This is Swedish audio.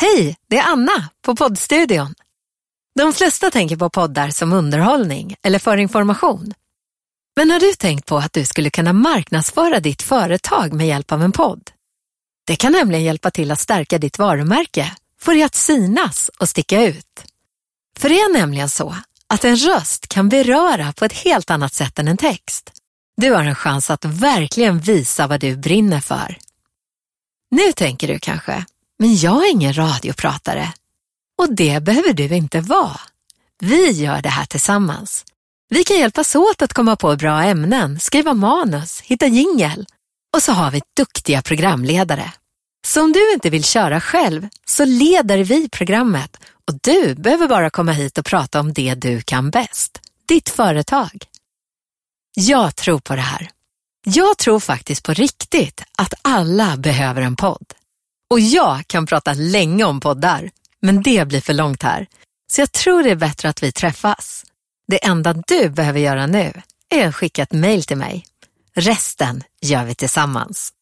Hej, det är Anna på poddstudion. De flesta tänker på poddar som underhållning eller för information. Men har du tänkt på att du skulle kunna marknadsföra ditt företag med hjälp av en podd? Det kan nämligen hjälpa till att stärka ditt varumärke, få det att synas och sticka ut. För det är nämligen så att en röst kan beröra på ett helt annat sätt än en text. Du har en chans att verkligen visa vad du brinner för. Nu tänker du kanske, men jag är ingen radiopratare. Och det behöver du inte vara. Vi gör det här tillsammans. Vi kan hjälpas åt att komma på bra ämnen, skriva manus, hitta jingel. Och så har vi duktiga programledare. Så om du inte vill köra själv så leder vi programmet och du behöver bara komma hit och prata om det du kan bäst. Ditt företag. Jag tror på det här. Jag tror faktiskt på riktigt att alla behöver en podd. Och jag kan prata länge om poddar, men det blir för långt här. Så jag tror det är bättre att vi träffas. Det enda du behöver göra nu är att skicka ett mejl till mig. Resten gör vi tillsammans.